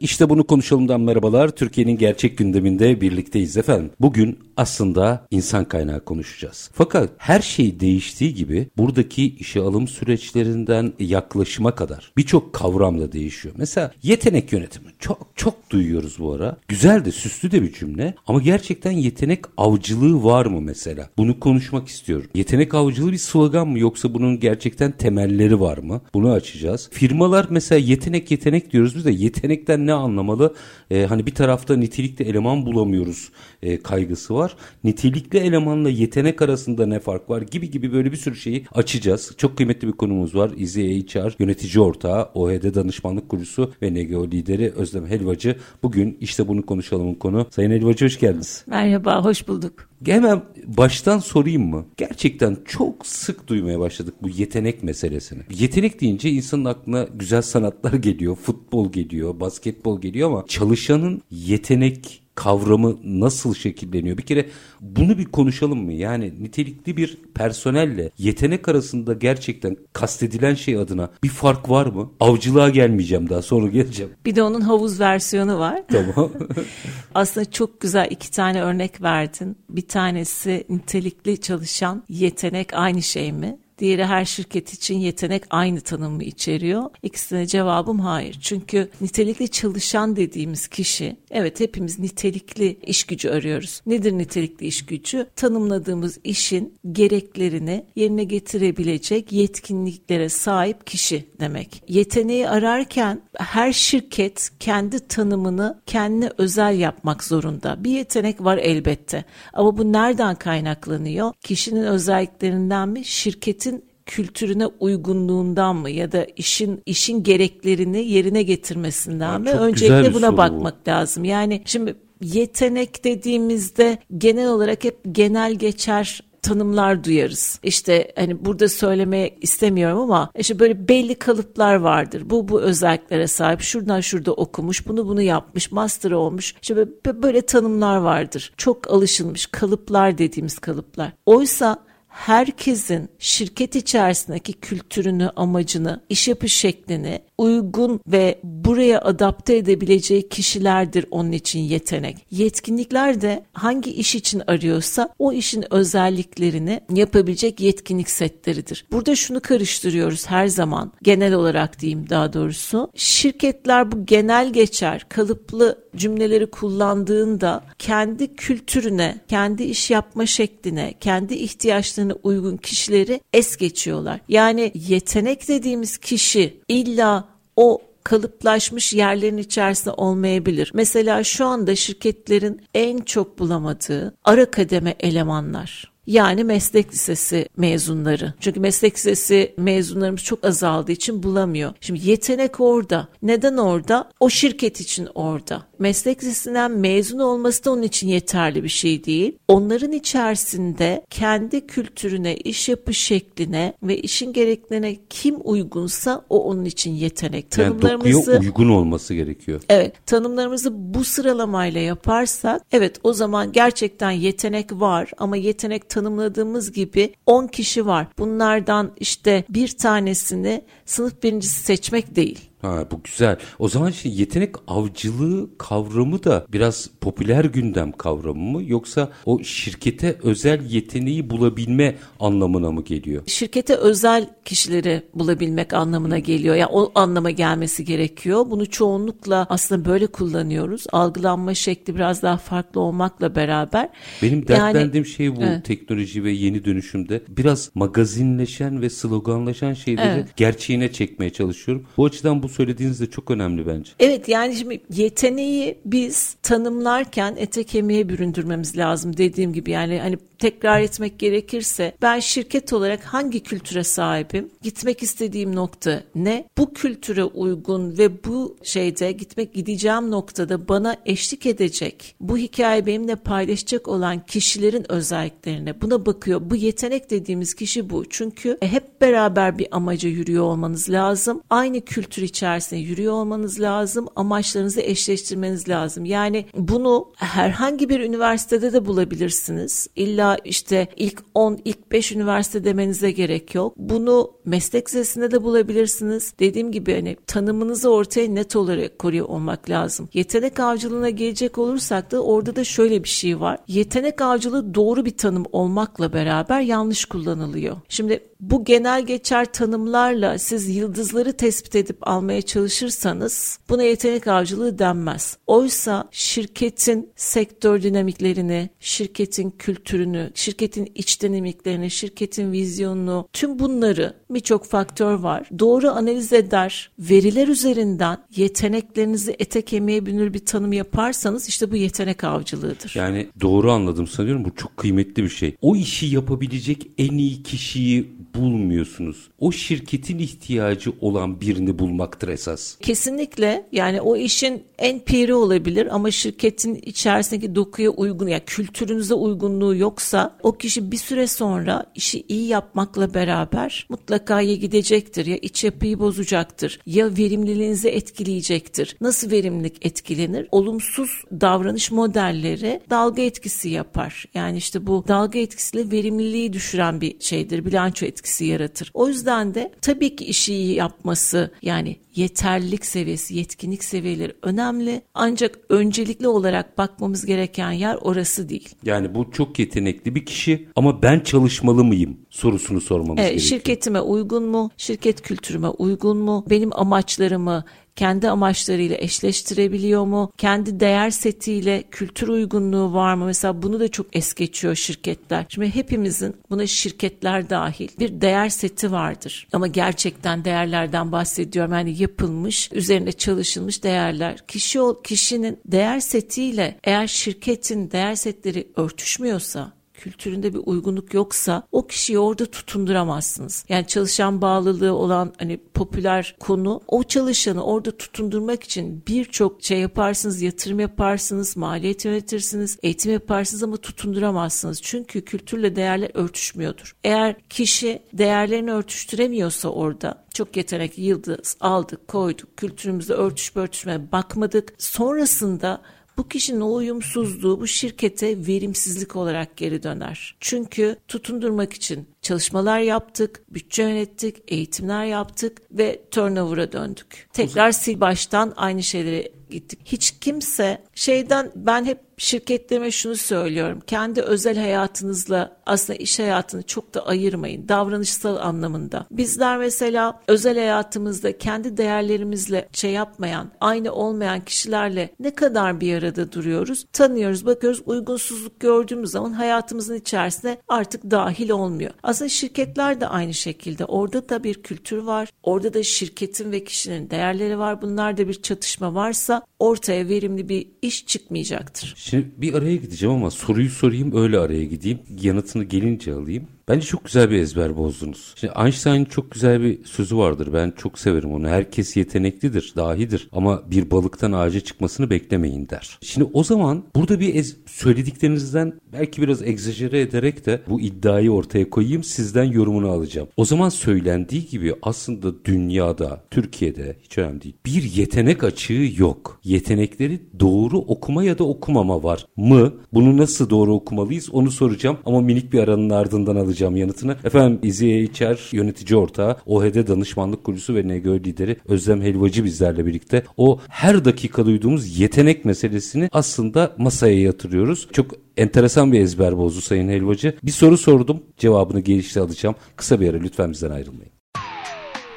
İşte bunu konuşalımdan merhabalar. Türkiye'nin gerçek gündeminde birlikteyiz efendim. Bugün aslında insan kaynağı konuşacağız. Fakat her şey değiştiği gibi buradaki işe alım süreçlerinden yaklaşıma kadar birçok kavram da değişiyor. Mesela yetenek yönetimi çok çok duyuyoruz bu ara. Güzel de süslü de bir cümle ama gerçekten yetenek avcılığı var mı mesela? Bunu konuşmak istiyorum. Yetenek avcılığı bir slogan mı yoksa bunun gerçekten temelleri var mı? Bunu açacağız. Firmalar mesela yetenek yetenek diyoruz biz de yetenekten ne anlamalı? Ee, hani bir tarafta nitelikli eleman bulamıyoruz e, kaygısı var. Nitelikli elemanla yetenek arasında ne fark var gibi gibi böyle bir sürü şeyi açacağız. Çok kıymetli bir konumuz var. İzi HR yönetici ortağı, OHD danışmanlık kurucusu ve NGO lideri Özlem Helvacı. Bugün işte bunu konuşalımın konu. Sayın Helvacı hoş geldiniz. Merhaba, hoş bulduk. Hemen baştan sorayım mı? Gerçekten çok sık duymaya başladık bu yetenek meselesini. Yetenek deyince insanın aklına güzel sanatlar geliyor, futbol geliyor, basketbol geliyor ama çalışanın yetenek kavramı nasıl şekilleniyor? Bir kere bunu bir konuşalım mı? Yani nitelikli bir personelle yetenek arasında gerçekten kastedilen şey adına bir fark var mı? Avcılığa gelmeyeceğim daha sonra geleceğim. Bir de onun havuz versiyonu var. Tamam. Aslında çok güzel iki tane örnek verdin. Bir tanesi nitelikli çalışan yetenek aynı şey mi? Diğeri her şirket için yetenek aynı tanımı içeriyor. İkisine cevabım hayır. Çünkü nitelikli çalışan dediğimiz kişi, evet hepimiz nitelikli iş gücü arıyoruz. Nedir nitelikli iş gücü? Tanımladığımız işin gereklerini yerine getirebilecek yetkinliklere sahip kişi demek. Yeteneği ararken her şirket kendi tanımını kendine özel yapmak zorunda. Bir yetenek var elbette. Ama bu nereden kaynaklanıyor? Kişinin özelliklerinden mi? Şirketin kültürüne uygunluğundan mı ya da işin işin gereklerini yerine getirmesinden Ha, mi? Öncelikle buna soru bakmak lazım. Yani şimdi yetenek dediğimizde genel olarak hep genel geçer tanımlar duyarız. İşte hani burada söylemeye istemiyorum ama işte böyle belli kalıplar vardır. Bu bu özelliklere sahip. Şuradan şurada okumuş, bunu bunu yapmış, master olmuş. İşte böyle, böyle tanımlar vardır. Çok alışılmış kalıplar dediğimiz kalıplar. Oysa herkesin şirket içerisindeki kültürünü, amacını, iş yapış şeklini uygun ve buraya adapte edebileceği kişilerdir onun için yetenek. Yetkinlikler de hangi iş için arıyorsa o işin özelliklerini yapabilecek yetkinlik setleridir. Burada şunu karıştırıyoruz her zaman genel olarak diyeyim daha doğrusu. Şirketler bu genel geçer kalıplı cümleleri kullandığında kendi kültürüne, kendi iş yapma şekline, kendi ihtiyaçlarına uygun kişileri es geçiyorlar. Yani yetenek dediğimiz kişi illa o kalıplaşmış yerlerin içerisinde olmayabilir. Mesela şu anda şirketlerin en çok bulamadığı ara kademe elemanlar. Yani meslek lisesi mezunları. Çünkü meslek lisesi mezunlarımız çok azaldığı için bulamıyor. Şimdi yetenek orada. Neden orada? O şirket için orada. Meslek lisesinden mezun olması da onun için yeterli bir şey değil. Onların içerisinde kendi kültürüne, iş yapış şekline ve işin gereklerine kim uygunsa o onun için yetenek. Yani dokuya uygun olması gerekiyor. Evet, tanımlarımızı bu sıralamayla yaparsak, evet o zaman gerçekten yetenek var ama yetenek tanımladığımız gibi 10 kişi var. Bunlardan işte bir tanesini sınıf birincisi seçmek değil. Ha bu güzel. O zaman işte yetenek avcılığı kavramı da biraz popüler gündem kavramı mı yoksa o şirkete özel yeteneği bulabilme anlamına mı geliyor? Şirkete özel kişileri bulabilmek anlamına geliyor. Yani o anlama gelmesi gerekiyor. Bunu çoğunlukla aslında böyle kullanıyoruz. Algılanma şekli biraz daha farklı olmakla beraber. Benim dertlendiğim şey bu Evet. teknoloji ve yeni dönüşümde biraz magazinleşen ve sloganlaşan şeyleri Evet. gerçeğine çekmeye çalışıyorum. Bu açıdan bu Bu söylediğiniz de çok önemli bence. Evet yani şimdi yeteneği biz tanımlarken ete kemiğe büründürmemiz lazım dediğim gibi yani hani tekrar etmek gerekirse ben şirket olarak hangi kültüre sahibim? Gitmek istediğim nokta ne? Bu kültüre uygun ve bu şeyde gitmek gideceğim noktada bana eşlik edecek, bu hikaye benimle paylaşacak olan kişilerin özelliklerine buna bakıyor. Bu yetenek dediğimiz kişi bu. Çünkü hep beraber bir amaca yürüyor olmanız lazım. Aynı kültür içerisinde yürüyor olmanız lazım. Amaçlarınızı eşleştirmeniz lazım. Yani bunu herhangi bir üniversitede de bulabilirsiniz. İlla işte ilk 10, ilk 5 üniversite demenize gerek yok. Bunu meslek lisesinde de bulabilirsiniz. Dediğim gibi hani tanımınızı ortaya net olarak koruyor olmak lazım. Yetenek avcılığına gelecek olursak da orada da şöyle bir şey var. Yetenek avcılığı doğru bir tanım olmakla beraber yanlış kullanılıyor. Şimdi bu genel geçer tanımlarla siz yıldızları tespit edip almaya çalışırsanız buna yetenek avcılığı denmez. Oysa şirketin sektör dinamiklerini, şirketin kültürünü, şirketin iç dinamiklerini, şirketin vizyonunu tüm bunları birçok faktör var. Doğru analiz eder, veriler üzerinden yeteneklerinizi ete kemiğe bünür bir tanım yaparsanız işte bu yetenek avcılığıdır. Yani doğru anladım sanıyorum bu çok kıymetli bir şey. O işi yapabilecek en iyi kişiyi bulmuyorsunuz. O şirketin ihtiyacı olan birini bulmaktır esas. Kesinlikle yani o işin en piri olabilir ama şirketin içerisindeki dokuya uygun ya yani kültürünüze uygunluğu yoksa o kişi bir süre sonra işi iyi yapmakla beraber mutlaka ya gidecektir ya iç yapıyı bozacaktır ya verimliliğinizi etkileyecektir. Nasıl verimlilik etkilenir? Olumsuz davranış modelleri dalga etkisi yapar. Yani işte bu dalga etkisiyle verimliliği düşüren bir şeydir. Bilanço etkisi yaratır. O yüzden de tabii ki işi iyi yapması yani yeterlilik seviyesi, yetkinlik seviyeleri önemli. Ancak öncelikli olarak bakmamız gereken yer orası değil. Yani bu çok yetenekli bir kişi ama ben çalışmalı mıyım sorusunu sormamız evet, gerekiyor. Şirketime uygun mu? Şirket kültürüme uygun mu? Benim amaçlarımı kendi amaçlarıyla eşleştirebiliyor mu? Kendi değer setiyle kültür uygunluğu var mı? Mesela bunu da çok es geçiyor şirketler. Şimdi hepimizin buna şirketler dahil bir değer seti vardır. Ama gerçekten değerlerden bahsediyorum. Yani yapılmış, üzerinde çalışılmış değerler. Kişi kişinin değer setiyle eğer şirketin değer setleri örtüşmüyorsa kültüründe bir uygunluk yoksa o kişiyi orada tutunduramazsınız. Yani çalışan bağlılığı olan hani popüler konu o çalışanı orada tutundurmak için birçok şey yaparsınız, yatırım yaparsınız, maliyet yönetirsiniz, eğitim yaparsınız ama tutunduramazsınız. Çünkü kültürle değerler örtüşmüyordur. Eğer kişi değerlerini örtüştüremiyorsa orada çok yetenek yıldız aldık, koyduk, kültürümüzde örtüş örtüşmeye bakmadık. Sonrasında bu kişinin o uyumsuzluğu bu şirkete verimsizlik olarak geri döner. Çünkü tutundurmak için çalışmalar yaptık, bütçe yönettik, eğitimler yaptık ve turnover'a döndük. Tekrar sil baştan aynı şeyleri gittik. Hiç kimse şeyden ben hep şirketlerime şunu söylüyorum. Kendi özel hayatınızla aslında iş hayatını çok da ayırmayın. Davranışsal anlamında. Bizler mesela özel hayatımızda kendi değerlerimizle şey yapmayan, aynı olmayan kişilerle ne kadar bir arada duruyoruz? Tanıyoruz, bakıyoruz. Uygunsuzluk gördüğümüz zaman hayatımızın içerisine artık dahil olmuyor. Aslında şirketler de aynı şekilde. Orada da bir kültür var. Orada da şirketin ve kişinin değerleri var. Bunlarda bir çatışma varsa ortaya verimli bir iş çıkmayacaktır. Şimdi bir araya gideceğim ama soruyu sorayım öyle araya gideyim. Yanıtını gelince alayım. Bence çok güzel bir ezber bozdunuz. Şimdi Einstein'ın çok güzel bir sözü vardır. Ben çok severim onu. Herkes yeteneklidir, dahidir ama bir balıktan ağaca çıkmasını beklemeyin der. Şimdi o zaman burada bir ez- söylediklerinizden belki biraz egzajere ederek de bu iddiayı ortaya koyayım. Sizden yorumunu alacağım. O zaman söylendiği gibi aslında dünyada, Türkiye'de hiç önemli değil. Bir yetenek açığı yok. Yetenekleri doğru okuma ya da okumama var mı? Bunu nasıl doğru okumalıyız onu soracağım ama minik bir aranın ardından alacağım alacağım yanıtını. Efendim İziye İçer yönetici ortağı, OHD danışmanlık kurucusu ve NGO lideri Özlem Helvacı bizlerle birlikte o her dakika duyduğumuz yetenek meselesini aslında masaya yatırıyoruz. Çok enteresan bir ezber bozdu Sayın Helvacı. Bir soru sordum. Cevabını gelişte alacağım. Kısa bir ara lütfen bizden ayrılmayın.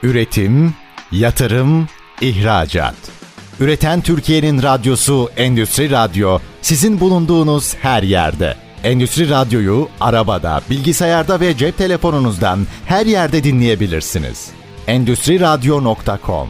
Üretim, yatırım, ihracat. Üreten Türkiye'nin radyosu Endüstri Radyo sizin bulunduğunuz her yerde. Endüstri Radyo'yu arabada, bilgisayarda ve cep telefonunuzdan her yerde dinleyebilirsiniz. Endüstri Radyo.com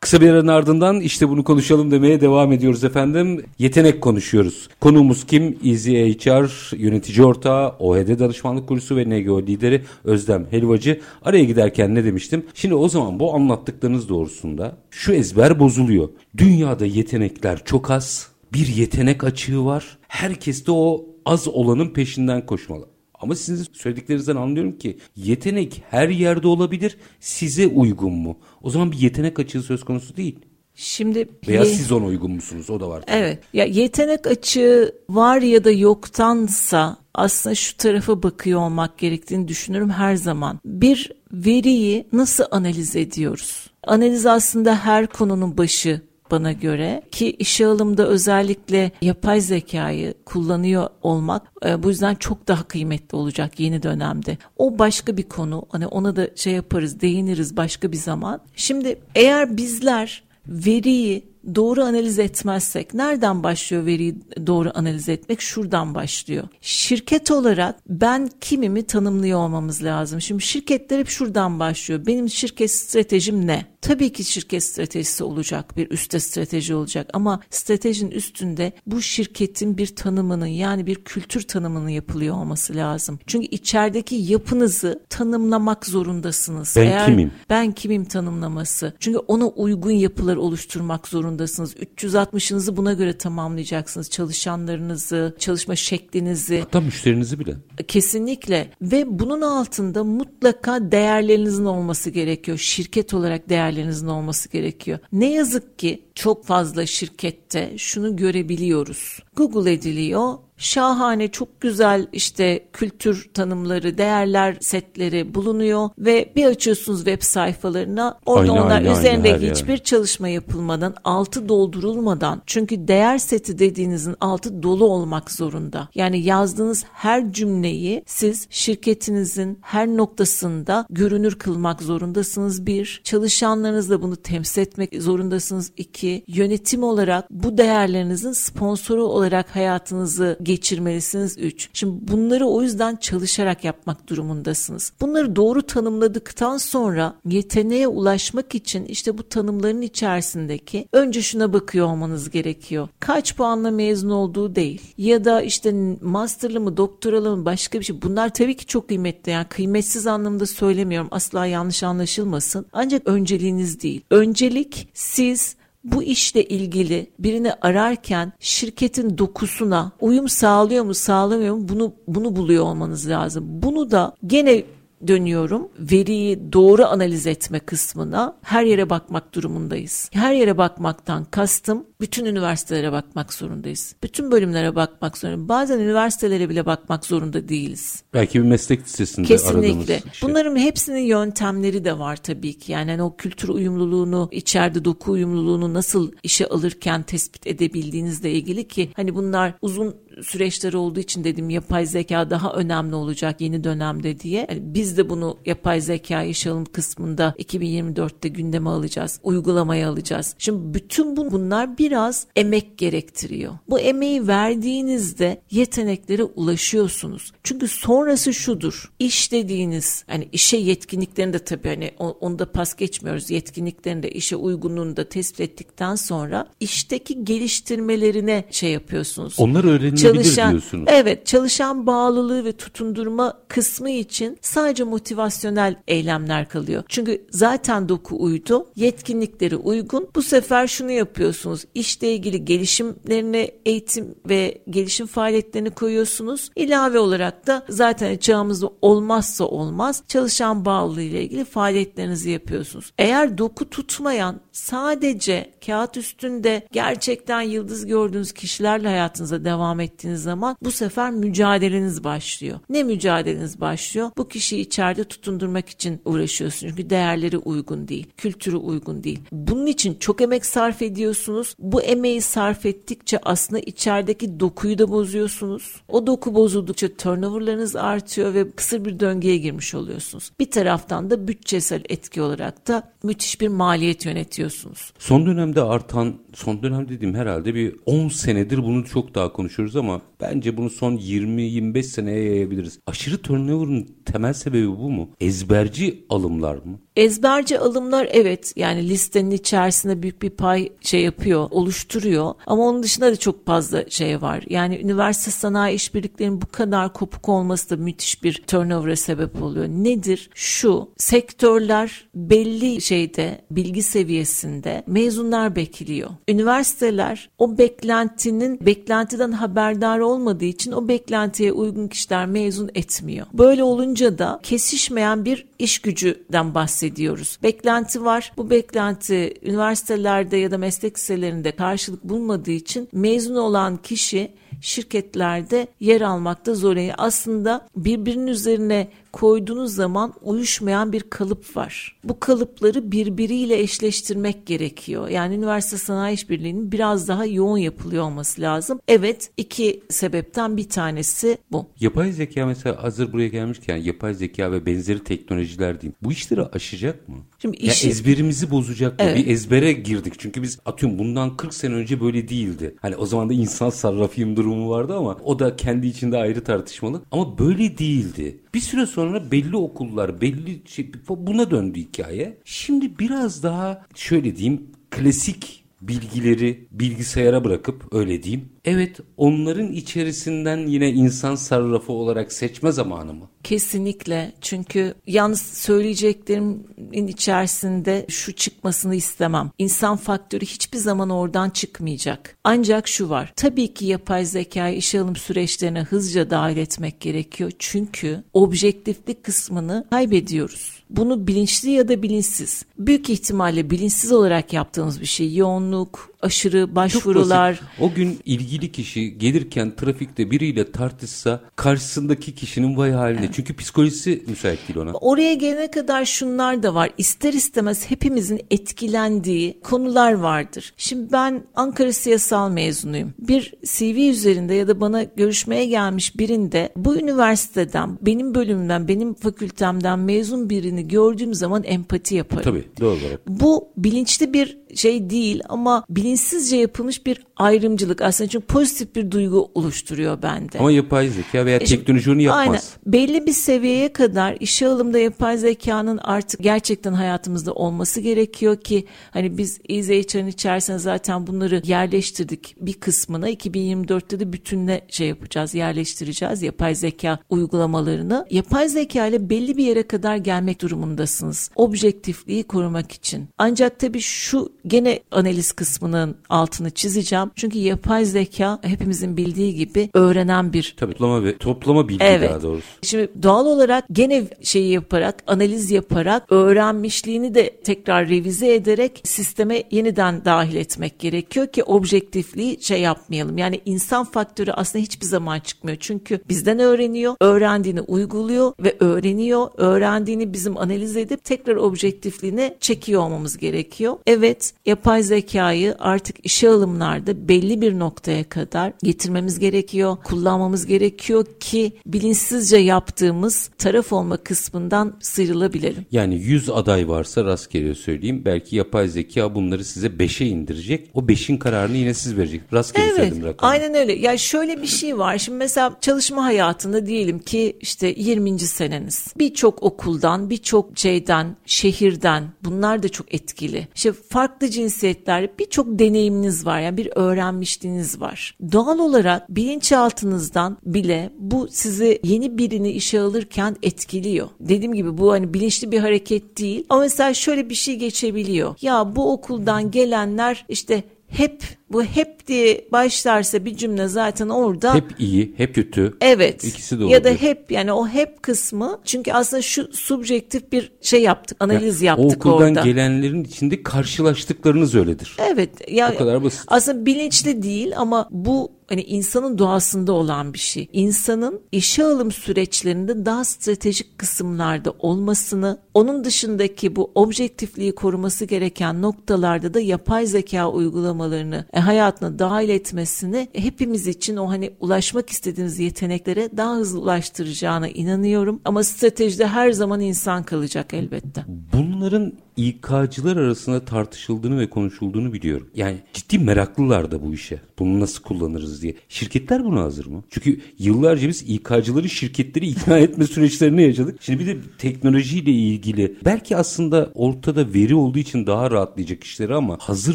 Kısa bir aranın ardından işte bunu konuşalım demeye devam ediyoruz efendim. Yetenek konuşuyoruz. Konuğumuz kim? Easy HR yönetici ortağı, OHD danışmanlık kursu ve NGO lideri Özlem Helvacı. Araya giderken ne demiştim? Şimdi o zaman bu anlattıklarınız doğrusunda şu ezber bozuluyor. Dünyada yetenekler çok az. Bir yetenek açığı var. Herkes de o az olanın peşinden koşmalı. Ama sizin söylediklerinizden anlıyorum ki yetenek her yerde olabilir. Size uygun mu? O zaman bir yetenek açığı söz konusu değil. Şimdi Veya siz ona uygun musunuz? O da var. Tabii. Evet. Ya yetenek açığı var ya da yoktansa aslında şu tarafa bakıyor olmak gerektiğini düşünürüm her zaman. Bir veriyi nasıl analiz ediyoruz? Analiz aslında her konunun başı bana göre ki işe alımda özellikle yapay zekayı kullanıyor olmak e, bu yüzden çok daha kıymetli olacak yeni dönemde. O başka bir konu. Hani ona da şey yaparız, değiniriz başka bir zaman. Şimdi eğer bizler veriyi doğru analiz etmezsek nereden başlıyor veriyi doğru analiz etmek? Şuradan başlıyor. Şirket olarak ben kimimi tanımlıyor olmamız lazım. Şimdi şirketler hep şuradan başlıyor. Benim şirket stratejim ne? Tabii ki şirket stratejisi olacak, bir üstte strateji olacak ama stratejinin üstünde bu şirketin bir tanımının yani bir kültür tanımının yapılıyor olması lazım. Çünkü içerideki yapınızı tanımlamak zorundasınız. Ben Eğer, kimim? Ben kimim tanımlaması. Çünkü ona uygun yapılar oluşturmak zorundasınız. 360'ınızı buna göre tamamlayacaksınız. Çalışanlarınızı, çalışma şeklinizi. Hatta müşterinizi bile. Kesinlikle ve bunun altında mutlaka değerlerinizin olması gerekiyor. Şirket olarak değer değerlerinizin olması gerekiyor. Ne yazık ki çok fazla şirkette şunu görebiliyoruz. Google ediliyor, şahane çok güzel işte kültür tanımları, değerler setleri bulunuyor ve bir açıyorsunuz web sayfalarına orada aynı, onlar aynı, üzerinde aynı, hiçbir yer. çalışma yapılmadan, altı doldurulmadan çünkü değer seti dediğinizin altı dolu olmak zorunda. Yani yazdığınız her cümleyi siz şirketinizin her noktasında görünür kılmak zorundasınız. Bir, çalışanlarınızla bunu temsil etmek zorundasınız. İki, yönetim olarak bu değerlerinizin sponsoru olarak hayatınızı geçirmelisiniz 3. Şimdi bunları o yüzden çalışarak yapmak durumundasınız. Bunları doğru tanımladıktan sonra yeteneğe ulaşmak için işte bu tanımların içerisindeki önce şuna bakıyor olmanız gerekiyor. Kaç puanla mezun olduğu değil ya da işte masterlı mı doktoralı mı başka bir şey. Bunlar tabii ki çok kıymetli yani kıymetsiz anlamda söylemiyorum asla yanlış anlaşılmasın. Ancak önceliğiniz değil. Öncelik siz bu işle ilgili birini ararken şirketin dokusuna uyum sağlıyor mu sağlamıyor mu bunu bunu buluyor olmanız lazım. Bunu da gene dönüyorum. Veriyi doğru analiz etme kısmına her yere bakmak durumundayız. Her yere bakmaktan kastım bütün üniversitelere bakmak zorundayız. Bütün bölümlere bakmak zorundayız. Bazen üniversitelere bile bakmak zorunda değiliz. Belki bir meslek lisesinde Kesinlikle. Şey. Bunların hepsinin yöntemleri de var tabii ki. Yani hani o kültür uyumluluğunu, içeride doku uyumluluğunu nasıl işe alırken tespit edebildiğinizle ilgili ki hani bunlar uzun süreçleri olduğu için dedim yapay zeka daha önemli olacak yeni dönemde diye. Yani biz de bunu yapay zeka işe alım kısmında 2024'te gündeme alacağız. Uygulamaya alacağız. Şimdi bütün bunlar bir biraz emek gerektiriyor. Bu emeği verdiğinizde yeteneklere ulaşıyorsunuz. Çünkü sonrası şudur. İş dediğiniz hani işe yetkinliklerini de tabii hani onu da pas geçmiyoruz. Yetkinliklerini de işe uygunluğunu da tespit ettikten sonra işteki geliştirmelerine şey yapıyorsunuz. Onlar öğrenilebilir çalışan, diyorsunuz. Evet çalışan bağlılığı ve tutundurma kısmı için sadece motivasyonel eylemler kalıyor. Çünkü zaten doku uydu. Yetkinlikleri uygun. Bu sefer şunu yapıyorsunuz işle ilgili gelişimlerine eğitim ve gelişim faaliyetlerini koyuyorsunuz. İlave olarak da zaten çağımızda olmazsa olmaz çalışan bağlılığı ile ilgili faaliyetlerinizi yapıyorsunuz. Eğer doku tutmayan sadece kağıt üstünde gerçekten yıldız gördüğünüz kişilerle hayatınıza devam ettiğiniz zaman bu sefer mücadeleniz başlıyor. Ne mücadeleniz başlıyor? Bu kişiyi içeride tutundurmak için uğraşıyorsunuz. Çünkü değerleri uygun değil, kültürü uygun değil. Bunun için çok emek sarf ediyorsunuz bu emeği sarf ettikçe aslında içerideki dokuyu da bozuyorsunuz. O doku bozuldukça turnoverlarınız artıyor ve kısır bir döngüye girmiş oluyorsunuz. Bir taraftan da bütçesel etki olarak da müthiş bir maliyet yönetiyorsunuz. Son dönemde artan, son dönem dediğim herhalde bir 10 senedir bunu çok daha konuşuyoruz ama по-другому bence bunu son 20-25 seneye yayabiliriz. Aşırı turnover'ın temel sebebi bu mu? Ezberci alımlar mı? Ezberci alımlar evet yani listenin içerisinde büyük bir pay şey yapıyor, oluşturuyor. Ama onun dışında da çok fazla şey var. Yani üniversite sanayi işbirliklerinin bu kadar kopuk olması da müthiş bir turnover'a sebep oluyor. Nedir? Şu sektörler belli şeyde bilgi seviyesinde mezunlar bekliyor. Üniversiteler o beklentinin beklentiden haberdar olmadığı için o beklentiye uygun kişiler mezun etmiyor. Böyle olunca da kesişmeyen bir iş gücüden bahsediyoruz. Beklenti var. Bu beklenti üniversitelerde ya da meslek liselerinde karşılık bulmadığı için mezun olan kişi şirketlerde yer almakta zor. Yani aslında birbirinin üzerine koyduğunuz zaman uyuşmayan bir kalıp var. Bu kalıpları birbiriyle eşleştirmek gerekiyor. Yani üniversite sanayi işbirliğinin biraz daha yoğun yapılıyor olması lazım. Evet iki sebepten bir tanesi bu. Yapay zeka mesela hazır buraya gelmişken yapay zeka ve benzeri teknolojiler diyeyim. Bu işleri aşacak mı? Şimdi işi... ya ezberimizi bozacak mı? Evet. Bir ezbere girdik. Çünkü biz atıyorum bundan 40 sene önce böyle değildi. Hani o zaman da insan sarrafıyım durumu vardı ama o da kendi içinde ayrı tartışmalı. Ama böyle değildi. Bir süre sonra belli okullar, belli şey, buna döndü hikaye. Şimdi biraz daha şöyle diyeyim klasik bilgileri bilgisayara bırakıp öyle diyeyim Evet onların içerisinden yine insan sarrafı olarak seçme zamanı mı? Kesinlikle çünkü yalnız söyleyeceklerimin içerisinde şu çıkmasını istemem. İnsan faktörü hiçbir zaman oradan çıkmayacak. Ancak şu var. Tabii ki yapay zekayı işe alım süreçlerine hızlıca dahil etmek gerekiyor. Çünkü objektiflik kısmını kaybediyoruz. Bunu bilinçli ya da bilinçsiz. Büyük ihtimalle bilinçsiz olarak yaptığımız bir şey. Yoğunluk, aşırı başvurular. O gün ilgili kişi gelirken trafikte biriyle tartışsa karşısındaki kişinin vay haline. Evet. Çünkü psikolojisi müsait değil ona. Oraya gelene kadar şunlar da var. İster istemez hepimizin etkilendiği konular vardır. Şimdi ben Ankara Siyasal mezunuyum. Bir CV üzerinde ya da bana görüşmeye gelmiş birinde bu üniversiteden, benim bölümümden, benim fakültemden mezun birini gördüğüm zaman empati yaparım. Tabii doğal olarak. Bu bilinçli bir şey değil ama bilinçsizce yapılmış bir ayrımcılık aslında çünkü pozitif bir duygu oluşturuyor bende. Ama yapay zeka veya e teknoloji onu yapmaz. Aynen. Belli bir seviyeye kadar işe alımda yapay zekanın artık gerçekten hayatımızda olması gerekiyor ki hani biz EasyHR'ın içerisine zaten bunları yerleştirdik bir kısmına 2024'te de bütünle şey yapacağız yerleştireceğiz yapay zeka uygulamalarını. Yapay zeka ile belli bir yere kadar gelmek durumundasınız. Objektifliği korumak için. Ancak tabii şu gene analiz kısmının altını çizeceğim. Çünkü yapay zeka hepimizin bildiği gibi öğrenen bir Tabii toplama ve toplama bilgi evet. daha doğrusu. Şimdi doğal olarak gene şeyi yaparak, analiz yaparak öğrenmişliğini de tekrar revize ederek sisteme yeniden dahil etmek gerekiyor ki objektifliği şey yapmayalım. Yani insan faktörü aslında hiçbir zaman çıkmıyor. Çünkü bizden öğreniyor, öğrendiğini uyguluyor ve öğreniyor. Öğrendiğini bizim analiz edip tekrar objektifliğine çekiyor olmamız gerekiyor. Evet, yapay zekayı artık işe alımlarda belli bir noktaya kadar getirmemiz gerekiyor, kullanmamız gerekiyor ki bilinçsizce yaptığımız taraf olma kısmından sıyrılabilelim. Yani 100 aday varsa rastgele söyleyeyim belki yapay zeka bunları size 5'e indirecek. O 5'in kararını yine siz verecek. Rastgele evet, söyledim rakamı. Aynen öyle. Ya şöyle bir şey var. Şimdi mesela çalışma hayatında diyelim ki işte 20. seneniz. Birçok okuldan, birçok şeyden, şehirden bunlar da çok etkili. İşte farklı cinsiyetler birçok deneyiminiz var. Yani bir öğrenmişliğiniz var. Doğal olarak bilinçaltınızdan bile bu sizi yeni birini işe alırken etkiliyor. Dediğim gibi bu hani bilinçli bir hareket değil. Ama mesela şöyle bir şey geçebiliyor. Ya bu okuldan gelenler işte hep bu hep diye başlarsa bir cümle zaten orada hep iyi, hep kötü. Evet. İkisi de olabilir. Ya da hep yani o hep kısmı çünkü aslında şu subjektif bir şey yaptık, analiz ya, yaptık orada. O okuldan orada. gelenlerin içinde karşılaştıklarınız öyledir. Evet. Ya o kadar basit. Aslında bilinçli değil ama bu hani insanın doğasında olan bir şey. İnsanın işe alım süreçlerinde daha stratejik kısımlarda olmasını, onun dışındaki bu objektifliği koruması gereken noktalarda da yapay zeka uygulamalarını hayatına dahil etmesini hepimiz için o hani ulaşmak istediğimiz yeteneklere daha hızlı ulaştıracağına inanıyorum. Ama stratejide her zaman insan kalacak elbette. Bunların İK'cılar arasında tartışıldığını ve konuşulduğunu biliyorum. Yani ciddi meraklılar da bu işe. Bunu nasıl kullanırız diye. Şirketler buna hazır mı? Çünkü yıllarca biz İK'cıları şirketleri ikna etme süreçlerini yaşadık. Şimdi bir de teknolojiyle ilgili belki aslında ortada veri olduğu için daha rahatlayacak işleri ama hazır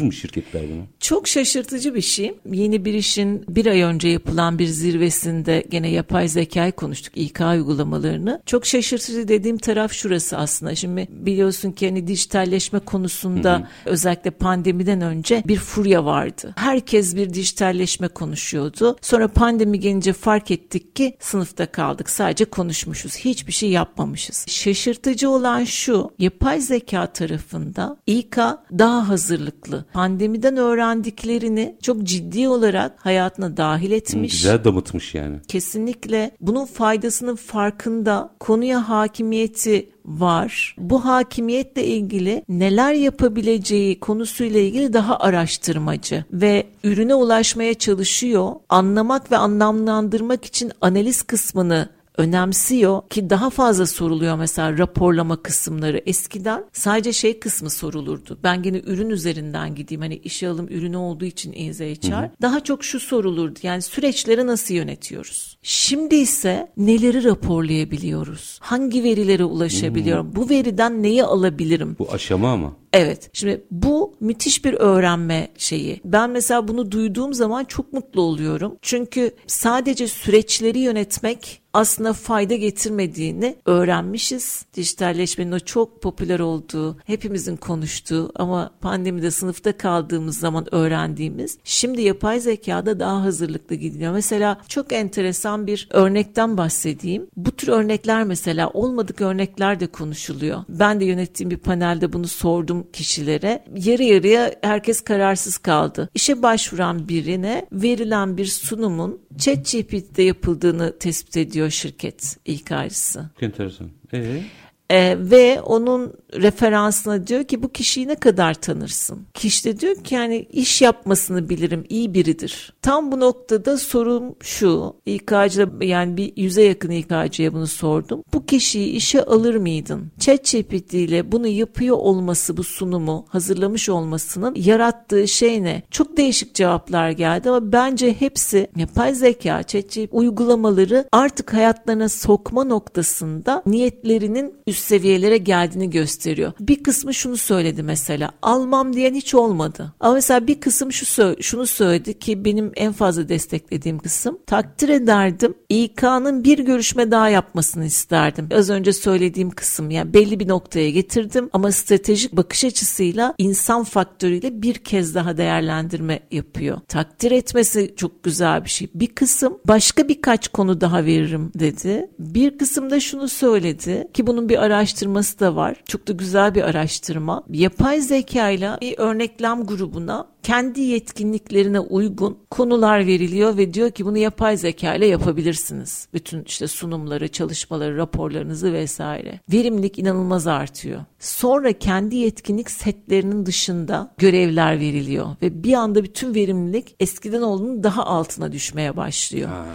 mı şirketler buna? Çok şaşırtıcı bir şey. Yeni bir işin bir ay önce yapılan bir zirvesinde gene yapay zekayı konuştuk. İK uygulamalarını. Çok şaşırtıcı dediğim taraf şurası aslında. Şimdi biliyorsun ki hani dijitalleşme konusunda hı hı. özellikle pandemiden önce bir furya vardı. Herkes bir dijitalleşme konuşuyordu. Sonra pandemi gelince fark ettik ki sınıfta kaldık. Sadece konuşmuşuz. Hiçbir şey yapmamışız. Şaşırtıcı olan şu. Yapay zeka tarafında İK daha hazırlıklı. Pandemiden öğrendiklerini çok ciddi olarak hayatına dahil etmiş. Güzel damıtmış yani. Kesinlikle bunun faydasının farkında. Konuya hakimiyeti var. Bu hakimiyetle ilgili neler yapabileceği konusuyla ilgili daha araştırmacı ve ürüne ulaşmaya çalışıyor. Anlamak ve anlamlandırmak için analiz kısmını önemsiyor ki daha fazla soruluyor mesela raporlama kısımları. Eskiden sadece şey kısmı sorulurdu. Ben gene ürün üzerinden gideyim. Hani işe alım ürünü olduğu için İZHR. Daha çok şu sorulurdu. Yani süreçleri nasıl yönetiyoruz? Şimdi ise neleri raporlayabiliyoruz? Hangi verilere ulaşabiliyorum? Hmm. Bu veriden neyi alabilirim? Bu aşama mı? Evet. Şimdi bu müthiş bir öğrenme şeyi. Ben mesela bunu duyduğum zaman çok mutlu oluyorum. Çünkü sadece süreçleri yönetmek aslında fayda getirmediğini öğrenmişiz. Dijitalleşmenin o çok popüler olduğu, hepimizin konuştuğu ama pandemide sınıfta kaldığımız zaman öğrendiğimiz şimdi yapay zekada daha hazırlıklı gidiyor. Mesela çok enteresan bir örnekten bahsedeyim. Bu tür örnekler mesela olmadık örnekler de konuşuluyor. Ben de yönettiğim bir panelde bunu sordum kişilere yarı yarıya herkes kararsız kaldı. İşe başvuran birine verilen bir sunumun ChatGPT'de yapıldığını tespit ediyor şirket ilk ayrısı. Enteresan. Ee? Ee, ve onun referansına diyor ki bu kişiyi ne kadar tanırsın? Kişi de diyor ki yani iş yapmasını bilirim, iyi biridir. Tam bu noktada sorum şu, İK'cıda yani bir yüze yakın İK'cıya bunu sordum. Bu kişiyi işe alır mıydın? ChatGPT ile bunu yapıyor olması, bu sunumu hazırlamış olmasının yarattığı şey ne? Çok değişik cevaplar geldi ama bence hepsi yapay zeka, ChatGPT uygulamaları artık hayatlarına sokma noktasında niyetlerinin üst seviyelere geldiğini gösteriyor. Bir kısmı şunu söyledi mesela. Almam diyen hiç olmadı. Ama mesela bir kısım şu şunu söyledi ki benim en fazla desteklediğim kısım. Takdir ederdim. İK'nın bir görüşme daha yapmasını isterdim. Az önce söylediğim kısım yani belli bir noktaya getirdim ama stratejik bakış açısıyla insan faktörüyle bir kez daha değerlendirme yapıyor. Takdir etmesi çok güzel bir şey. Bir kısım başka birkaç konu daha veririm dedi. Bir kısım da şunu söyledi ki bunun bir araştırması da var. Çok da güzel bir araştırma. Yapay zeka ile bir örneklem grubuna kendi yetkinliklerine uygun konular veriliyor ve diyor ki bunu yapay zeka ile yapabilirsiniz. Bütün işte sunumları, çalışmaları, raporlarınızı vesaire. Verimlilik inanılmaz artıyor. Sonra kendi yetkinlik setlerinin dışında görevler veriliyor ve bir anda bütün verimlilik eskiden olduğunun daha altına düşmeye başlıyor. Ha,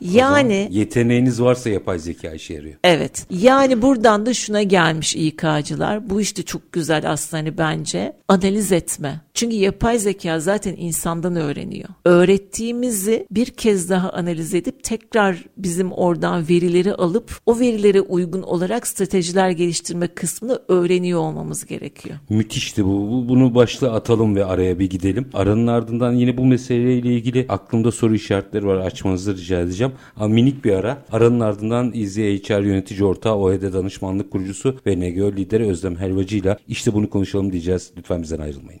yani yeteneğiniz varsa yapay zeka işe yarıyor. Evet. Yani buradan da şuna gelmiş İK'cılar. Bu işte çok güzel aslında hani bence analiz etme. Çünkü yapay zeka zaten insandan öğreniyor. Öğrettiğimizi bir kez daha analiz edip tekrar bizim oradan verileri alıp o verilere uygun olarak stratejiler geliştirme kısmını öğreniyor olmamız gerekiyor. Müthişti bu. Bunu başta atalım ve araya bir gidelim. Aranın ardından yine bu meseleyle ilgili aklımda soru işaretleri var. Açmanızı rica edeceğim. Ama minik bir ara. Aranın ardından İzzi HR yönetici ortağı OED danışmanlık kurucusu ve NGO lideri Özlem Helvacı ile işte bunu konuşalım diyeceğiz. Lütfen bizden ayrılmayın.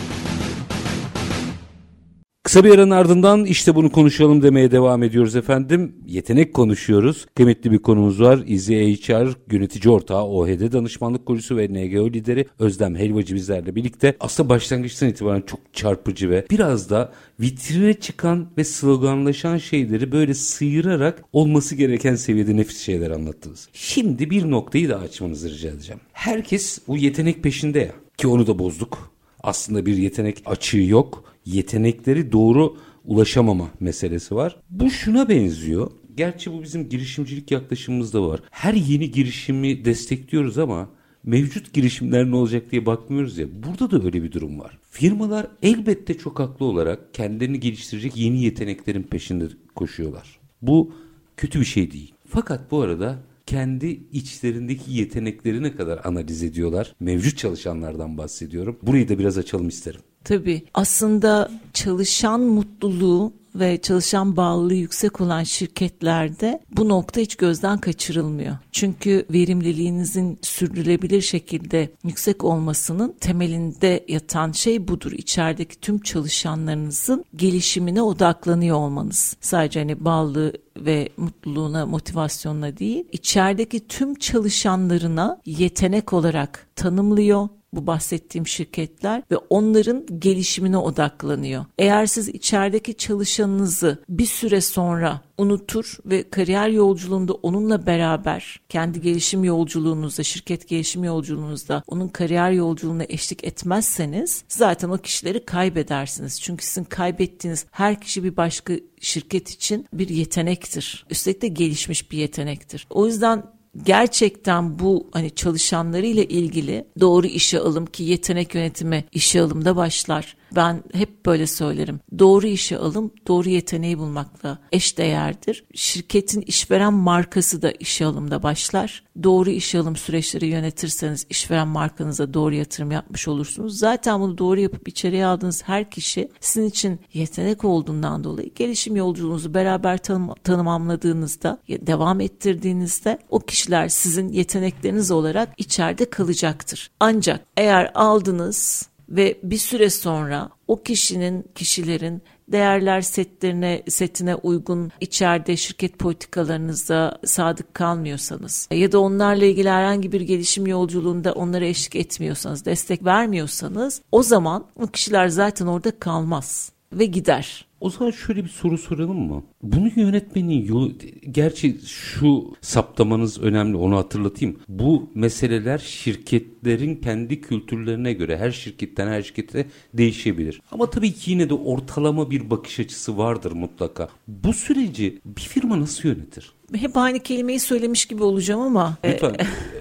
Kısa bir aranın ardından işte bunu konuşalım demeye devam ediyoruz efendim. Yetenek konuşuyoruz. Kıymetli bir konumuz var. İzi HR yönetici ortağı OHD danışmanlık kurucusu ve NGO lideri Özlem Helvacı bizlerle birlikte. Aslında başlangıçtan itibaren çok çarpıcı ve biraz da vitrine çıkan ve sloganlaşan şeyleri böyle sıyırarak olması gereken seviyede nefis şeyler anlattınız. Şimdi bir noktayı da açmanızı rica edeceğim. Herkes bu yetenek peşinde ya ki onu da bozduk. Aslında bir yetenek açığı yok. Yetenekleri doğru ulaşamama meselesi var. Bu şuna benziyor. Gerçi bu bizim girişimcilik yaklaşımımızda var. Her yeni girişimi destekliyoruz ama mevcut girişimler ne olacak diye bakmıyoruz ya. Burada da öyle bir durum var. Firmalar elbette çok haklı olarak kendilerini geliştirecek yeni yeteneklerin peşinde koşuyorlar. Bu kötü bir şey değil. Fakat bu arada kendi içlerindeki yetenekleri ne kadar analiz ediyorlar. Mevcut çalışanlardan bahsediyorum. Burayı da biraz açalım isterim. Tabii aslında çalışan mutluluğu ve çalışan bağlılığı yüksek olan şirketlerde bu nokta hiç gözden kaçırılmıyor. Çünkü verimliliğinizin sürdürülebilir şekilde yüksek olmasının temelinde yatan şey budur. İçerideki tüm çalışanlarınızın gelişimine odaklanıyor olmanız. Sadece hani bağlı ve mutluluğuna, motivasyonuna değil, içerideki tüm çalışanlarına yetenek olarak tanımlıyor, bu bahsettiğim şirketler ve onların gelişimine odaklanıyor. Eğer siz içerideki çalışanınızı bir süre sonra unutur ve kariyer yolculuğunda onunla beraber kendi gelişim yolculuğunuzda, şirket gelişim yolculuğunuzda onun kariyer yolculuğuna eşlik etmezseniz zaten o kişileri kaybedersiniz. Çünkü sizin kaybettiğiniz her kişi bir başka şirket için bir yetenektir. Üstelik de gelişmiş bir yetenektir. O yüzden gerçekten bu hani çalışanlarıyla ilgili doğru işe alım ki yetenek yönetimi işe alımda başlar. Ben hep böyle söylerim. Doğru işe alım, doğru yeteneği bulmakla eş değerdir. Şirketin işveren markası da işe alımda başlar. Doğru işe alım süreçleri yönetirseniz işveren markanıza doğru yatırım yapmış olursunuz. Zaten bunu doğru yapıp içeriye aldığınız her kişi sizin için yetenek olduğundan dolayı gelişim yolculuğunuzu beraber tanım, tanımamladığınızda, devam ettirdiğinizde o kişiler sizin yetenekleriniz olarak içeride kalacaktır. Ancak eğer aldınız ve bir süre sonra o kişinin kişilerin değerler setlerine setine uygun içeride şirket politikalarınızda sadık kalmıyorsanız ya da onlarla ilgili herhangi bir gelişim yolculuğunda onlara eşlik etmiyorsanız, destek vermiyorsanız o zaman o kişiler zaten orada kalmaz ve gider. O zaman şöyle bir soru soralım mı? Bunu yönetmenin yolu, gerçi şu saptamanız önemli onu hatırlatayım. Bu meseleler şirketlerin kendi kültürlerine göre her şirketten her şirkete değişebilir. Ama tabii ki yine de ortalama bir bakış açısı vardır mutlaka. Bu süreci bir firma nasıl yönetir? Hep aynı kelimeyi söylemiş gibi olacağım ama. Lütfen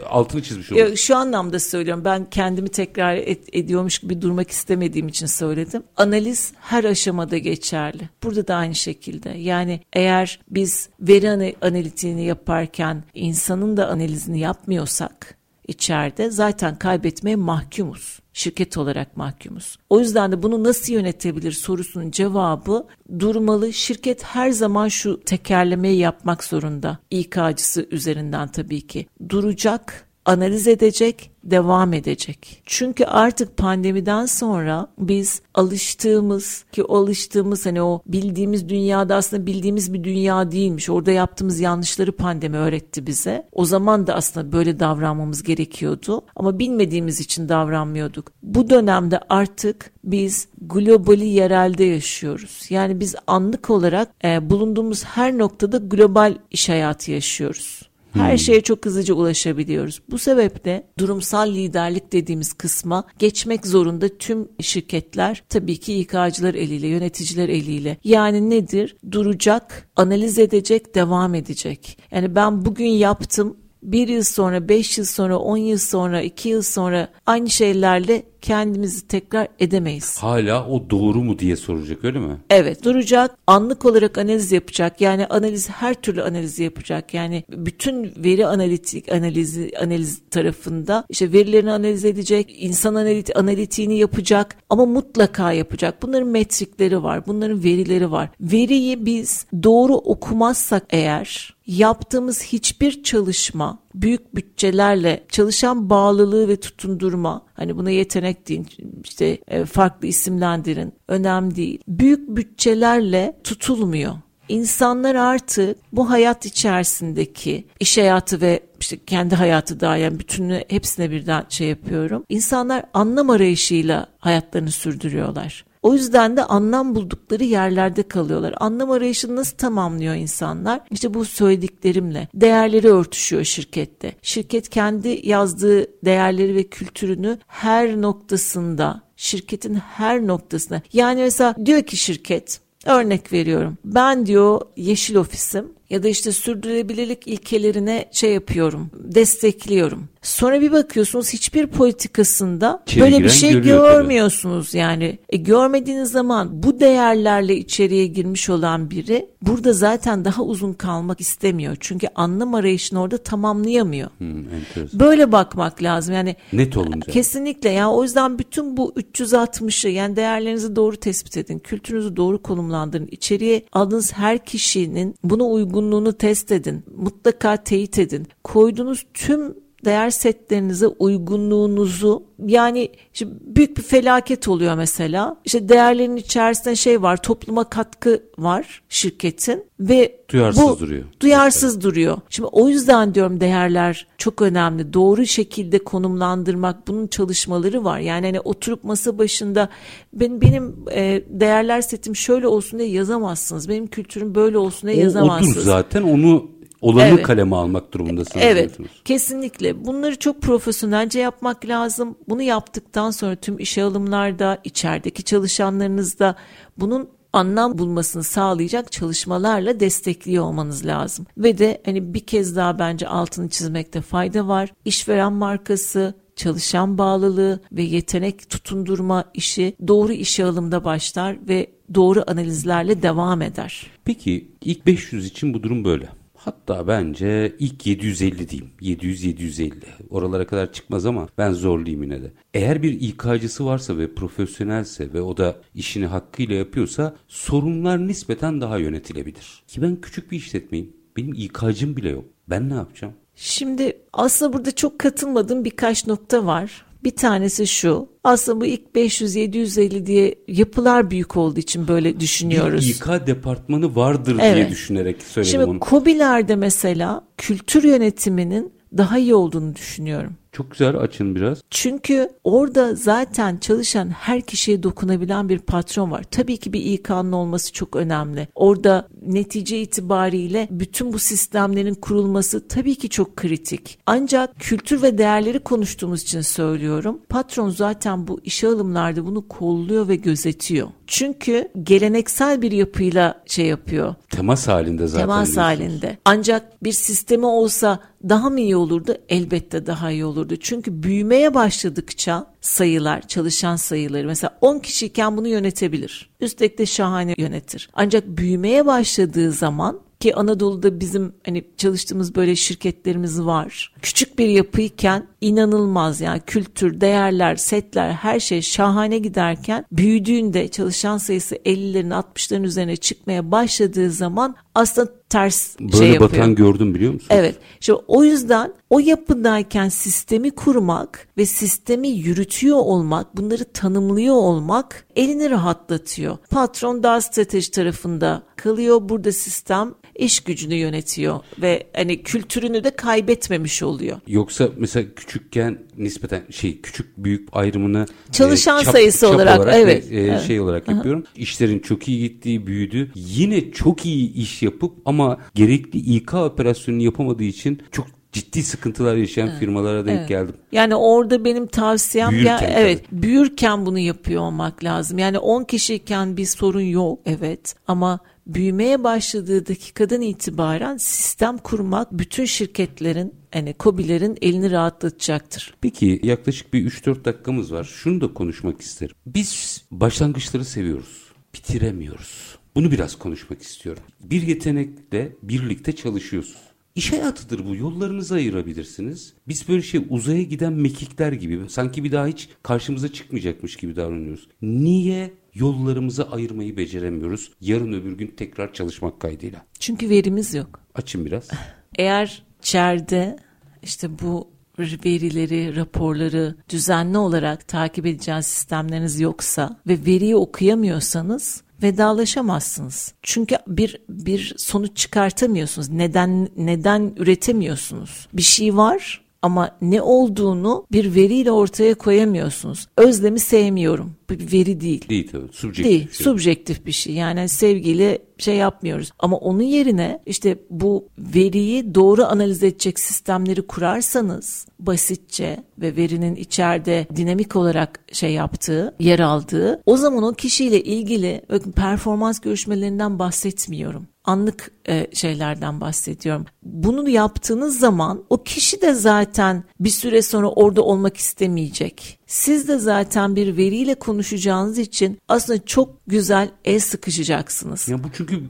altını çizmiş olun. Şu anlamda söylüyorum ben kendimi tekrar et, ediyormuş gibi durmak istemediğim için söyledim. Analiz her aşamada geçerli. Burada da aynı şekilde yani eğer biz veri analitiğini yaparken insanın da analizini yapmıyorsak içeride zaten kaybetmeye mahkumuz. Şirket olarak mahkumuz. O yüzden de bunu nasıl yönetebilir sorusunun cevabı durmalı. Şirket her zaman şu tekerlemeyi yapmak zorunda. İK'cısı üzerinden tabii ki. Duracak, analiz edecek, devam edecek. Çünkü artık pandemiden sonra biz alıştığımız ki alıştığımız hani o bildiğimiz dünyada aslında bildiğimiz bir dünya değilmiş. Orada yaptığımız yanlışları pandemi öğretti bize. O zaman da aslında böyle davranmamız gerekiyordu ama bilmediğimiz için davranmıyorduk. Bu dönemde artık biz globali yerelde yaşıyoruz. Yani biz anlık olarak e, bulunduğumuz her noktada global iş hayatı yaşıyoruz. Her hmm. şeye çok hızlıca ulaşabiliyoruz. Bu sebeple durumsal liderlik dediğimiz kısma geçmek zorunda tüm şirketler tabii ki İK'cılar eliyle, yöneticiler eliyle. Yani nedir? Duracak, analiz edecek, devam edecek. Yani ben bugün yaptım, bir yıl sonra, beş yıl sonra, on yıl sonra, iki yıl sonra aynı şeylerle kendimizi tekrar edemeyiz. Hala o doğru mu diye soracak öyle mi? Evet duracak. Anlık olarak analiz yapacak. Yani analiz her türlü analizi yapacak. Yani bütün veri analitik analizi analiz tarafında işte verilerini analiz edecek insan analit, analitiğini yapacak ama mutlaka yapacak. Bunların metrikleri var bunların verileri var. Veriyi biz doğru okumazsak eğer yaptığımız hiçbir çalışma büyük bütçelerle çalışan bağlılığı ve tutundurma hani buna yetenek deyin işte e, farklı isimlendirin önemli değil. Büyük bütçelerle tutulmuyor. İnsanlar artık bu hayat içerisindeki iş hayatı ve işte kendi hayatı da yani bütünü hepsine birden şey yapıyorum. İnsanlar anlam arayışıyla hayatlarını sürdürüyorlar. O yüzden de anlam buldukları yerlerde kalıyorlar. Anlam arayışını nasıl tamamlıyor insanlar? İşte bu söylediklerimle. Değerleri örtüşüyor şirkette. Şirket kendi yazdığı değerleri ve kültürünü her noktasında, şirketin her noktasında. Yani mesela diyor ki şirket Örnek veriyorum. Ben diyor yeşil ofisim ya da işte sürdürülebilirlik ilkelerine şey yapıyorum, destekliyorum. Sonra bir bakıyorsunuz hiçbir politikasında İçeri böyle bir şey görmüyorsunuz tabii. yani. E, görmediğiniz zaman bu değerlerle içeriye girmiş olan biri burada zaten daha uzun kalmak istemiyor. Çünkü anlam arayışını orada tamamlayamıyor. Hmm, böyle bakmak lazım. Yani net olunca. Kesinlikle. Yani o yüzden bütün bu 360'ı yani değerlerinizi doğru tespit edin, kültürünüzü doğru konumlandırın. İçeriye aldığınız her kişinin buna uygunluğunu test edin. Mutlaka teyit edin. Koyduğunuz tüm değer setlerinize uygunluğunuzu yani işte büyük bir felaket oluyor mesela. İşte değerlerin içerisinde şey var, topluma katkı var şirketin ve duyarsız bu, duruyor. Duyarsız mesela. duruyor. Şimdi o yüzden diyorum değerler çok önemli. Doğru şekilde konumlandırmak bunun çalışmaları var. Yani hani oturup masa başında ben benim e, değerler setim şöyle olsun diye yazamazsınız. Benim kültürüm böyle olsun diye o, yazamazsınız. Odur zaten onu olanı evet. kaleme almak durumundasınız. Evet kesinlikle bunları çok profesyonelce yapmak lazım. Bunu yaptıktan sonra tüm işe alımlarda içerideki çalışanlarınızda bunun anlam bulmasını sağlayacak çalışmalarla destekliyor olmanız lazım. Ve de hani bir kez daha bence altını çizmekte fayda var. İşveren markası, çalışan bağlılığı ve yetenek tutundurma işi doğru işe alımda başlar ve doğru analizlerle devam eder. Peki ilk 500 için bu durum böyle. Hatta bence ilk 750 diyeyim. 700-750. Oralara kadar çıkmaz ama ben zorlayayım yine de. Eğer bir İK'cısı varsa ve profesyonelse ve o da işini hakkıyla yapıyorsa sorunlar nispeten daha yönetilebilir. Ki ben küçük bir işletmeyim. Benim İK'cım bile yok. Ben ne yapacağım? Şimdi aslında burada çok katılmadığım birkaç nokta var. Bir tanesi şu. Aslında bu ilk 500-750 diye yapılar büyük olduğu için böyle düşünüyoruz. Bir İK departmanı vardır evet. diye düşünerek söyledim Şimdi, onu. Şimdi COBİ'lerde mesela kültür yönetiminin daha iyi olduğunu düşünüyorum. Çok güzel açın biraz. Çünkü orada zaten çalışan her kişiye dokunabilen bir patron var. Tabii ki bir İK'nın olması çok önemli. Orada netice itibariyle bütün bu sistemlerin kurulması tabii ki çok kritik. Ancak kültür ve değerleri konuştuğumuz için söylüyorum. Patron zaten bu işe alımlarda bunu kolluyor ve gözetiyor. Çünkü geleneksel bir yapıyla şey yapıyor. Temas halinde zaten. Temas halinde. Ancak bir sistemi olsa daha mı iyi olurdu? Elbette daha iyi olurdu. Çünkü büyümeye başladıkça sayılar, çalışan sayıları mesela 10 kişiyken bunu yönetebilir. Üstelik de şahane yönetir. Ancak büyümeye başladığı zaman ki Anadolu'da bizim hani çalıştığımız böyle şirketlerimiz var. Küçük bir yapıyken inanılmaz yani kültür, değerler, setler her şey şahane giderken büyüdüğünde çalışan sayısı 50'lerin 60'ların üzerine çıkmaya başladığı zaman aslında ters Böyle şey yapıyor. batan gördüm biliyor musun? Evet. İşte o yüzden o yapıdayken sistemi kurmak ve sistemi yürütüyor olmak, bunları tanımlıyor olmak elini rahatlatıyor. Patron daha strateji tarafında kalıyor. Burada sistem iş gücünü yönetiyor ve hani kültürünü de kaybetmemiş oluyor. Yoksa mesela küçükken nispeten şey küçük büyük ayrımını çalışan e, çap, sayısı çap olarak, olarak evet, ve, e, evet. şey olarak Aha. yapıyorum. İşlerin çok iyi gittiği, büyüdü. Yine çok iyi iş yapıp ama gerekli İK operasyonunu yapamadığı için çok ciddi sıkıntılar yaşayan evet. firmalara denk evet. geldim. Yani orada benim tavsiyem büyürken, ya evet tabii. büyürken bunu yapıyor olmak lazım. Yani 10 kişiyken bir sorun yok evet ama büyümeye başladığı dakikadan itibaren sistem kurmak bütün şirketlerin yani COBİ'lerin elini rahatlatacaktır. Peki yaklaşık bir 3-4 dakikamız var. Şunu da konuşmak isterim. Biz başlangıçları seviyoruz. Bitiremiyoruz. Bunu biraz konuşmak istiyorum. Bir yetenekle birlikte çalışıyorsunuz. İş hayatıdır bu. Yollarınızı ayırabilirsiniz. Biz böyle şey uzaya giden mekikler gibi sanki bir daha hiç karşımıza çıkmayacakmış gibi davranıyoruz. Niye yollarımızı ayırmayı beceremiyoruz? Yarın öbür gün tekrar çalışmak kaydıyla. Çünkü verimiz yok. Açın biraz. Eğer çerde işte bu verileri, raporları düzenli olarak takip edeceğiniz sistemleriniz yoksa ve veriyi okuyamıyorsanız vedalaşamazsınız. Çünkü bir bir sonuç çıkartamıyorsunuz. Neden neden üretemiyorsunuz? Bir şey var ama ne olduğunu bir veriyle ortaya koyamıyorsunuz. Özlemi sevmiyorum. Bir veri değil. Değil tabii. Subjektif Değil, bir şey. subjektif bir şey. Yani sevgiyle şey yapmıyoruz. Ama onun yerine işte bu veriyi doğru analiz edecek sistemleri kurarsanız basitçe ve verinin içeride dinamik olarak şey yaptığı, yer aldığı o zaman o kişiyle ilgili bakın performans görüşmelerinden bahsetmiyorum anlık e, şeylerden bahsediyorum. Bunu yaptığınız zaman o kişi de zaten bir süre sonra orada olmak istemeyecek. Siz de zaten bir veriyle konuşacağınız için aslında çok güzel el sıkışacaksınız. Ya bu çünkü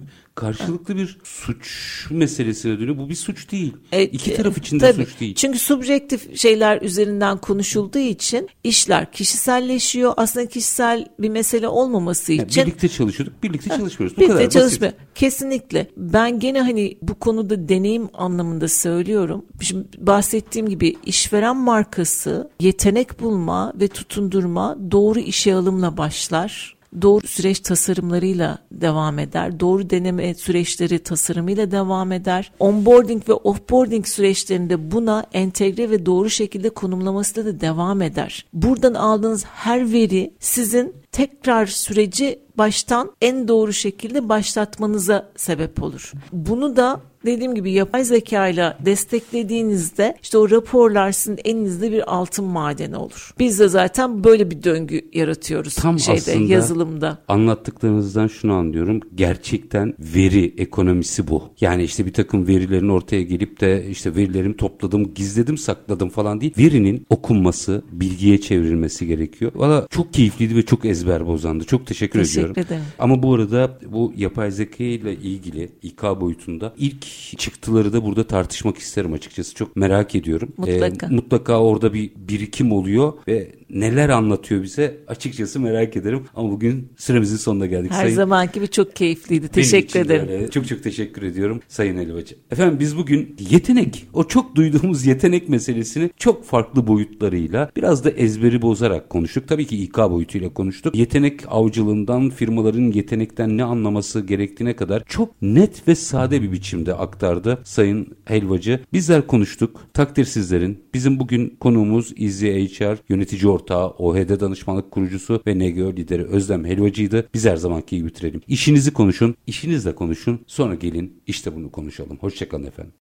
karşılıklı bir suç meselesine dönüyor. Bu bir suç değil. Evet, İki taraf için de tabii. suç değil. Çünkü subjektif şeyler üzerinden konuşulduğu için işler kişiselleşiyor. Aslında kişisel bir mesele olmaması Yani için birlikte çalışıyorduk, birlikte çalışmıyoruz. Bu Birlikte kadar çalışmıyor. basit. Kesinlikle. Ben gene hani bu konuda deneyim anlamında söylüyorum. Şimdi bahsettiğim gibi işveren markası yetenek bulma ve tutundurma doğru işe alımla başlar doğru süreç tasarımlarıyla devam eder. Doğru deneme süreçleri tasarımıyla devam eder. Onboarding ve offboarding süreçlerinde buna entegre ve doğru şekilde konumlaması da devam eder. Buradan aldığınız her veri sizin tekrar süreci baştan en doğru şekilde başlatmanıza sebep olur. Bunu da dediğim gibi yapay zeka ile desteklediğinizde işte o raporlar sizin elinizde bir altın madeni olur. Biz de zaten böyle bir döngü yaratıyoruz Tam şeyde aslında yazılımda. Anlattıklarınızdan şunu anlıyorum. Gerçekten veri ekonomisi bu. Yani işte bir takım verilerin ortaya gelip de işte verilerimi topladım, gizledim, sakladım falan değil. Verinin okunması, bilgiye çevrilmesi gerekiyor. Valla çok keyifliydi ve çok ezber bozandı. Çok teşekkür, Teşekkür ediyorum. ederim. Ama bu arada bu yapay zeka ile ilgili İK boyutunda ilk çıktıları da burada tartışmak isterim açıkçası. Çok merak ediyorum. Mutlaka. Ee, mutlaka orada bir birikim oluyor ve neler anlatıyor bize açıkçası merak ederim. Ama bugün süremizin sonuna geldik. Her Sayın- zamanki gibi çok keyifliydi. Teşekkür ederim. öyle. Çok çok teşekkür ediyorum Sayın Elbacı. Efendim biz bugün yetenek, o çok duyduğumuz yetenek meselesini çok farklı boyutlarıyla biraz da ezberi bozarak konuştuk. Tabii ki İK boyutuyla konuştuk. Yetenek avcılığından firmaların yetenekten ne anlaması gerektiğine kadar çok net ve sade bir biçimde aktardı Sayın Helvacı. Bizler konuştuk. Takdir sizlerin. Bizim bugün konuğumuz Easy HR yönetici ortağı, OHD danışmanlık kurucusu ve NGO lideri Özlem Helvacı'ydı. Biz her zamanki gibi bitirelim. İşinizi konuşun, işinizle konuşun. Sonra gelin işte bunu konuşalım. Hoşçakalın efendim.